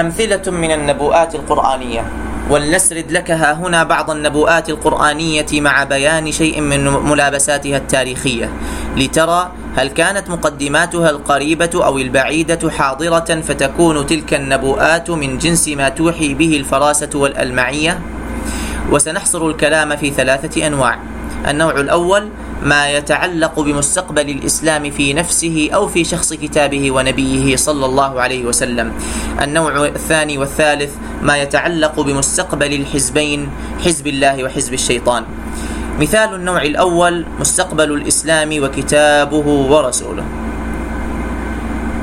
أمثلة من النبوءات القرآنية. ولنسرد لك ها هنا بعض النبوءات القرآنية مع بيان شيء من ملابساتها التاريخية. لترى هل كانت مقدماتها القريبة أو البعيدة حاضرة فتكون تلك النبوءات من جنس ما توحي به الفراسة والألمعية؟ وسنحصر الكلام في ثلاثة أنواع. النوع الأول ما يتعلق بمستقبل الإسلام في نفسه أو في شخص كتابه ونبيه صلى الله عليه وسلم. النوع الثاني والثالث ما يتعلق بمستقبل الحزبين حزب الله وحزب الشيطان. مثال النوع الأول مستقبل الإسلام وكتابه ورسوله.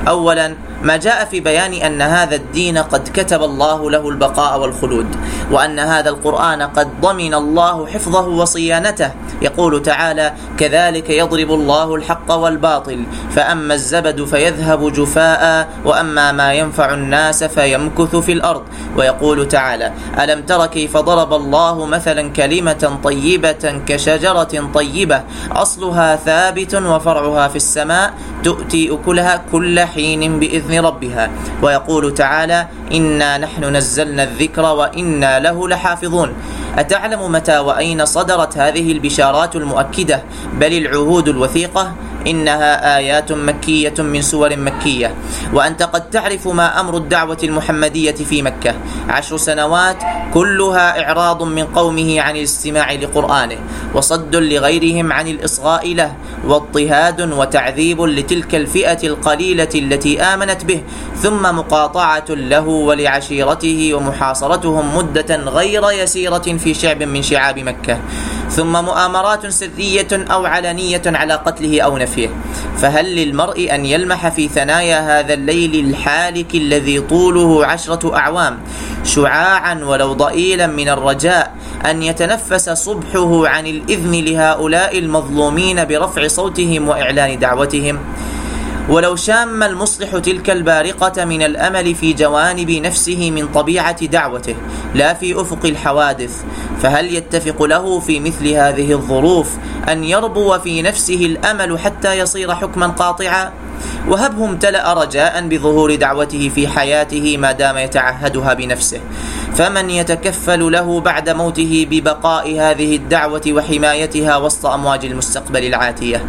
أولا ما جاء في بيان أن هذا الدين قد كتب الله له البقاء والخلود وأن هذا القرآن قد ضمن الله حفظه وصيانته. يقول تعالى كذلك يضرب الله الحق والباطل فأما الزبد فيذهب جفاء وأما ما ينفع الناس فيمكث في الأرض. ويقول تعالى ألم تر كيف ضرب الله مثلا كلمة طيبة كشجرة طيبة أصلها ثابت وفرعها في السماء تؤتي أكلها كل حين بإذن ربها. ويقول تعالى إنا نحن نزلنا الذكر وإنا له لحافظون. أتعلم متى وأين صدرت هذه البشارات المؤكدة؟ بل العهود الوثيقة إنها آيات مكية من سور مكية. وأنت قد تعرف ما أمر الدعوة المحمدية في مكة. عشر سنوات كلها إعراض من قومه عن الاستماع لقرآنه وصد لغيرهم عن الإصغاء له واضطهاد وتعذيب لتلك الفئة القليلة التي آمنت به ثم مقاطعة له ولعشيرته ومحاصرتهم مدة غير يسيرة في شعب من شعاب مكة. ثم مؤامرات سرية أو علنية على قتله أو نفيه. فهل للمرء أن يلمح في ثنايا هذا الليل الحالك الذي طوله عشرة أعوام شعاعا ولو ضئيلا من الرجاء أن يتنفس صبحه عن الإذن لهؤلاء المظلومين برفع صوتهم وإعلان دعوتهم؟ ولو شام المصلح تلك البارقة من الأمل في جوانب نفسه من طبيعة دعوته لا في أفق الحوادث فهل يتفق له في مثل هذه الظروف أن يربو في نفسه الأمل حتى يصير حكما قاطعا؟ وهبه امتلأ رجاء بظهور دعوته في حياته ما دام يتعهدها بنفسه فمن يتكفل له بعد موته ببقاء هذه الدعوة وحمايتها وسط أمواج المستقبل العاتية.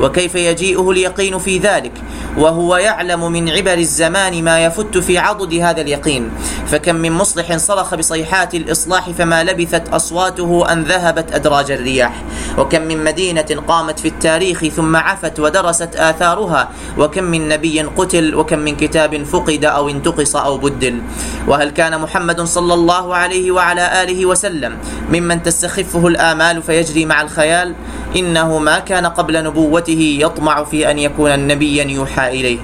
وكيف يجيئه اليقين في ذلك؟ وهو يعلم من عبر الزمان ما يفت في عضد هذا اليقين. فكم من مصلح صرخ بصيحات الإصلاح فما لبثت أصواته أن ذهبت أدراج الرياح. وكم من مدينة قامت في التاريخ ثم عفت ودرست آثارها. وكم من نبي قتل وكم من كتاب فقد أو انتقص أو بدل. وهل كان محمد صلى الله عليه وعلى آله وسلم ممن تستخفه الآمال فيجري مع الخيال إنه ما كان قبل نبوته يطمع في أن يكون نبيا يوحى إليه.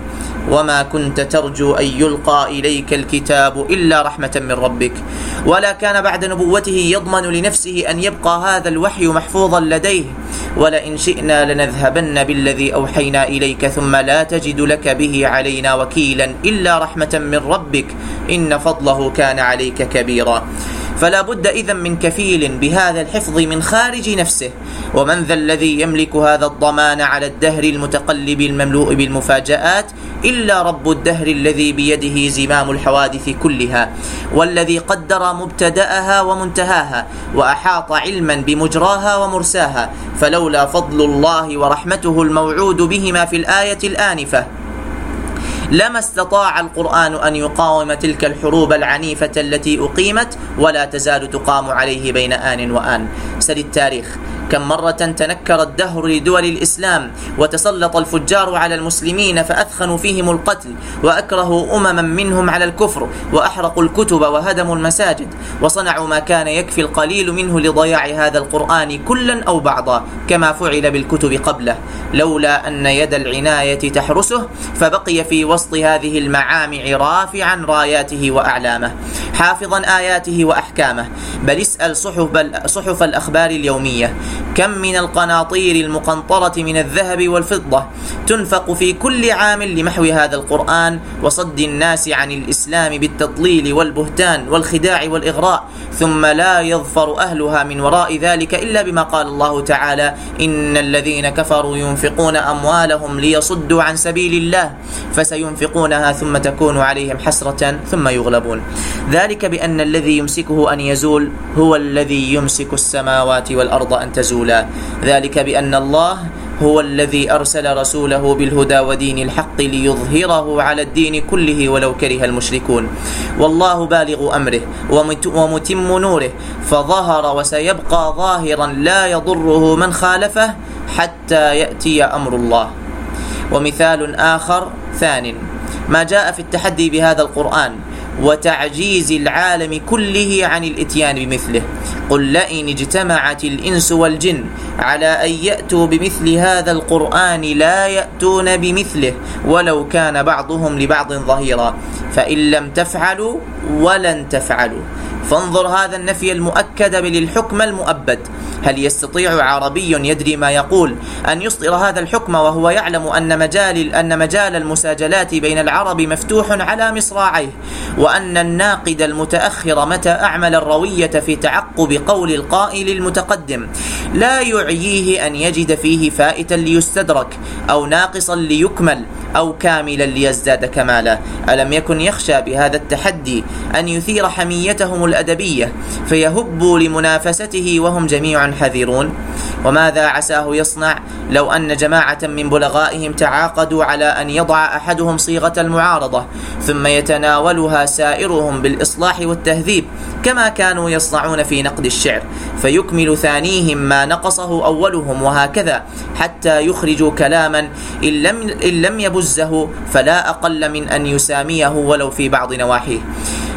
وما كنت ترجو أن يلقى إليك الكتاب إلا رحمة من ربك. ولا كان بعد نبوته يضمن لنفسه أن يبقى هذا الوحي محفوظا لديه. ولئن شئنا لنذهبن بالذي أوحينا إليك ثم لا تجد لك به علينا وكيلا إلا رحمة من ربك. إن فضله كان عليك كبيرا. فلا بد إذا من كفيل بهذا الحفظ من خارج نفسه. ومن ذا الذي يملك هذا الضمان على الدهر المتقلب المملوء بالمفاجآت إلا رب الدهر الذي بيده زمام الحوادث كلها والذي قدر مبتدأها ومنتهاها وأحاط علما بمجراها ومرساها فلولا فضل الله ورحمته الموعود بهما في الآية الآنفة. لما استطاع القرآن أن يقاوم تلك الحروب العنيفة التي أقيمت ولا تزال تقام عليه بين آن وآن. سل التاريخ. كم مرة تنكر الدهر لدول الإسلام وتسلط الفجار على المسلمين فأثخنوا فيهم القتل وأكرهوا أمما منهم على الكفر وأحرقوا الكتب وهدموا المساجد وصنعوا ما كان يكفي القليل منه لضياع هذا القرآن كلا أو بعضا كما فعل بالكتب قبله. لولا أن يد العناية تحرسه فبقي في وسط هذه المعامع رافعا راياته وأعلامه حافظا آياته وأحكامه. بل اسأل صحف, صحف الأخبار اليومية. كم من القناطير المقنطرة من الذهب والفضة تنفق في كل عام لمحو هذا القرآن وصد الناس عن الإسلام بالتضليل والبهتان والخداع والإغراء ثم لا يظفر أهلها من وراء ذلك إلا بما قال الله تعالى إن الذين كفروا ينفقون أموالهم ليصدوا عن سبيل الله فسينفقونها ثم تكون عليهم حسرة ثم يغلبون. ذلك بأن الذي يمسكه أن يزول هو الذي يمسك السماوات والأرض أن تزولا ذلك بأن الله هو الذي أرسل رسوله بالهدى ودين الحق ليظهره على الدين كله ولو كره المشركون. والله بالغ أمره ومتم نوره. فظهر وسيبقى ظاهرا لا يضره من خالفه حتى يأتي أمر الله. ومثال آخر ثان. ما جاء في التحدي بهذا القرآن. وتعجيز العالم كله عن الإتيان بمثله. قل لئن اجتمعت الإنس والجن على أن يأتوا بمثل هذا القرآن لا يأتون بمثله ولو كان بعضهم لبعض ظهيرا. فإن لم تفعلوا ولن تفعلوا. فانظر هذا النفي المؤكد للحكم المؤبد. هل يستطيع عربي يدري ما يقول؟ أن يصدر هذا الحكم وهو يعلم أن مجال أن مجال المساجلات بين العرب مفتوح على مصراعيه وأن الناقد المتأخر متى أعمل الروية في تعقب قول القائل المتقدم. لا يعييه أن يجد فيه فائتا ليستدرك أو ناقصا ليكمل أو كاملا ليزداد كمالا. ألم يكن يخشى بهذا التحدي أن يثير حميتهم الأدبية فيهبوا لمنافسته وهم جميع حذرون. وماذا عساه يصنع؟ لو أن جماعة من بلغائهم تعاقدوا على أن يضع أحدهم صيغة المعارضة ثم يتناولها سائرهم بالإصلاح والتهذيب كما كانوا يصنعون في نقد الشعر. فيكمل ثانيهم ما نقصه أولهم وهكذا حتى يخرجوا كلاما إن لم, إن لم يبزه فلا أقل من أن يساميه ولو في بعض نواحيه.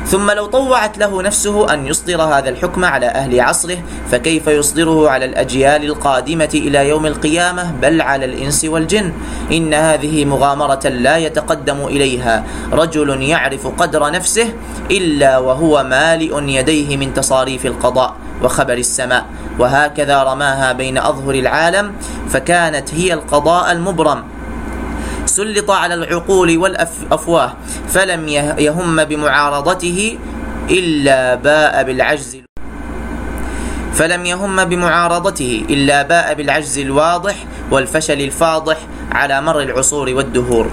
ثم لو طوعت له نفسه أن يصدر هذا الحكم على أهل عصره فكيف يصدره على الأجيال القادمة إلى يوم القيامة؟ بل على الإنس والجن. إن هذه مغامرة لا يتقدم إليها. رجل يعرف قدر نفسه إلا وهو مالئ يديه من تصاريف القضاء وخبر السماء. وهكذا رماها بين أظهر العالم فكانت هي القضاء المبرم. سلط على العقول والأفواه فلم يهم بمعارضته إلا باء بالعجز فلم يهم بمعارضته إلا باء بالعجز الواضح والفشل الفاضح على مر العصور والدهور.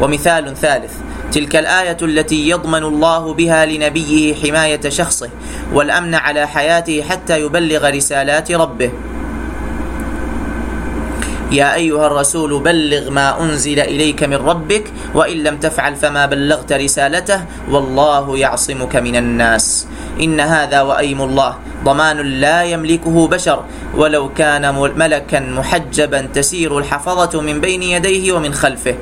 ومثال ثالث تلك الآية التي يضمن الله بها لنبيه حماية شخصه والأمن على حياته حتى يبلغ رسالات ربه. يا أيها الرسول بلغ ما أنزل إليك من ربك وإن لم تفعل فما بلغت رسالته والله يعصمك من الناس. إن هذا وأيم الله ضمان لا يملكه بشر. ولو كان ملكا محجبا تسير الحفظة من بين يديه ومن خلفه.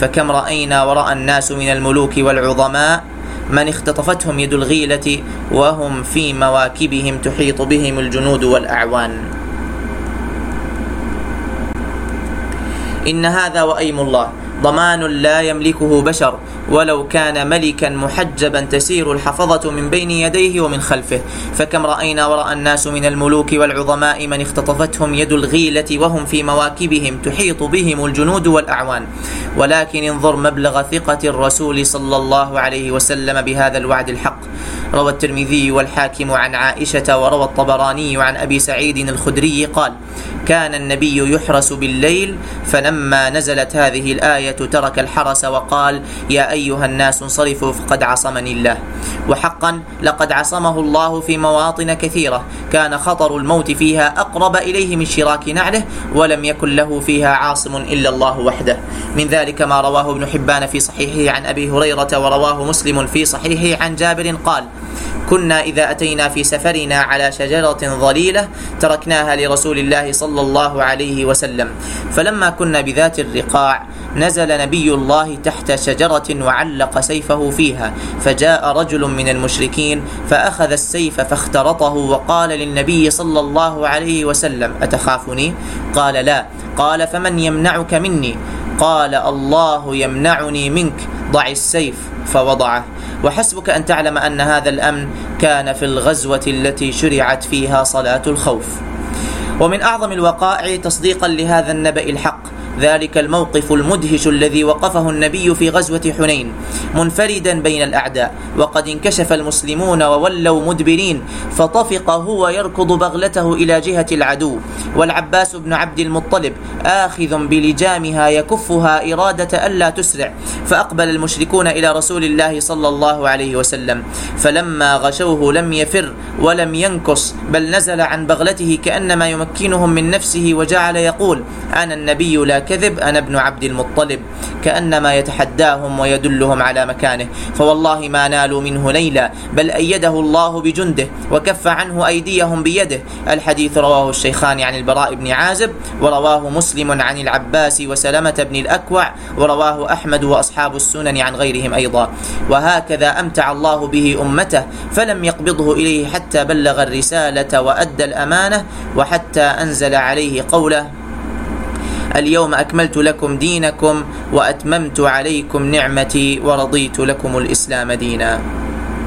فكم رأينا ورأى الناس من الملوك والعظماء من اختطفتهم يد الغيلة وهم في مواكبهم تحيط بهم الجنود والأعوان. إن هذا وأيم الله. ضمان لا يملكه بشر. ولو كان ملكا محجبا تسير الحفظة من بين يديه ومن خلفه. فكم رأينا ورأى الناس من الملوك والعظماء من اختطفتهم يد الغيلة وهم في مواكبهم تحيط بهم الجنود والأعوان. ولكن انظر مبلغ ثقة الرسول صلى الله عليه وسلم بهذا الوعد الحق. روى الترمذي والحاكم عن عائشة وروى الطبراني عن أبي سعيد الخدري قال كان النبي يحرس بالليل فلما نزلت هذه الآية ترك الحرس وقال يا أيها الناس انصرفوا فقد عصمني الله. وحقا لقد عصمه الله في مواطن كثيرة. كان خطر الموت فيها أقرب إليه من شراك نعله ولم يكن له فيها عاصم إلا الله وحده. من ذلك ما رواه ابن حبان في صحيحه عن أبي هريرة ورواه مسلم في صحيحه عن جابر قال كنا إذا أتينا في سفرنا على شجرة ظليلة تركناها لرسول الله صلى الله عليه وسلم فلما كنا بذات الرقاع نزل نبي الله تحت شجرة وعلق سيفه فيها فجاء رجل من المشركين فأخذ السيف فاخترطه وقال للنبي صلى الله عليه وسلم أتخافني؟ قال لا قال فمن يمنعك مني؟ قال الله يمنعني منك ضع السيف فوضعه. وحسبك أن تعلم أن هذا الأمن كان في الغزوة التي شرعت فيها صلاة الخوف. ومن أعظم الوقائع تصديقا لهذا النبأ الحق ذلك الموقف المدهش الذي وقفه النبي في غزوة حنين منفردا بين الأعداء وقد انكشف المسلمون وولوا مدبرين فطفق هو يركض بغلته إلى جهة العدو والعباس بن عبد المطلب آخذ بلجامها يكفها إرادة ألا تسرع فأقبل المشركون إلى رسول الله صلى الله عليه وسلم فلما غشوه لم يفر ولم ينكص بل نزل عن بغلته كأنما يمكنهم من نفسه وجعل يقول أنا النبي لا كذب أنا ابن عبد المطلب. كأنما يتحداهم ويدلهم على مكانه. فوالله ما نالوا منه ليلا بل أيده الله بجنده وكف عنه أيديهم بيده. الحديث رواه الشيخان عن البراء بن عازب ورواه مسلم عن العباس وسلمة بن الأكوع ورواه أحمد وأصحاب السنن عن غيرهم أيضا. وهكذا أمتع الله به أمته فلم يقبضه إليه حتى بلغ الرسالة وأدى الأمانة وحتى أنزل عليه قوله اليوم أكملت لكم دينكم وأتممت عليكم نعمتي ورضيت لكم الإسلام دينا.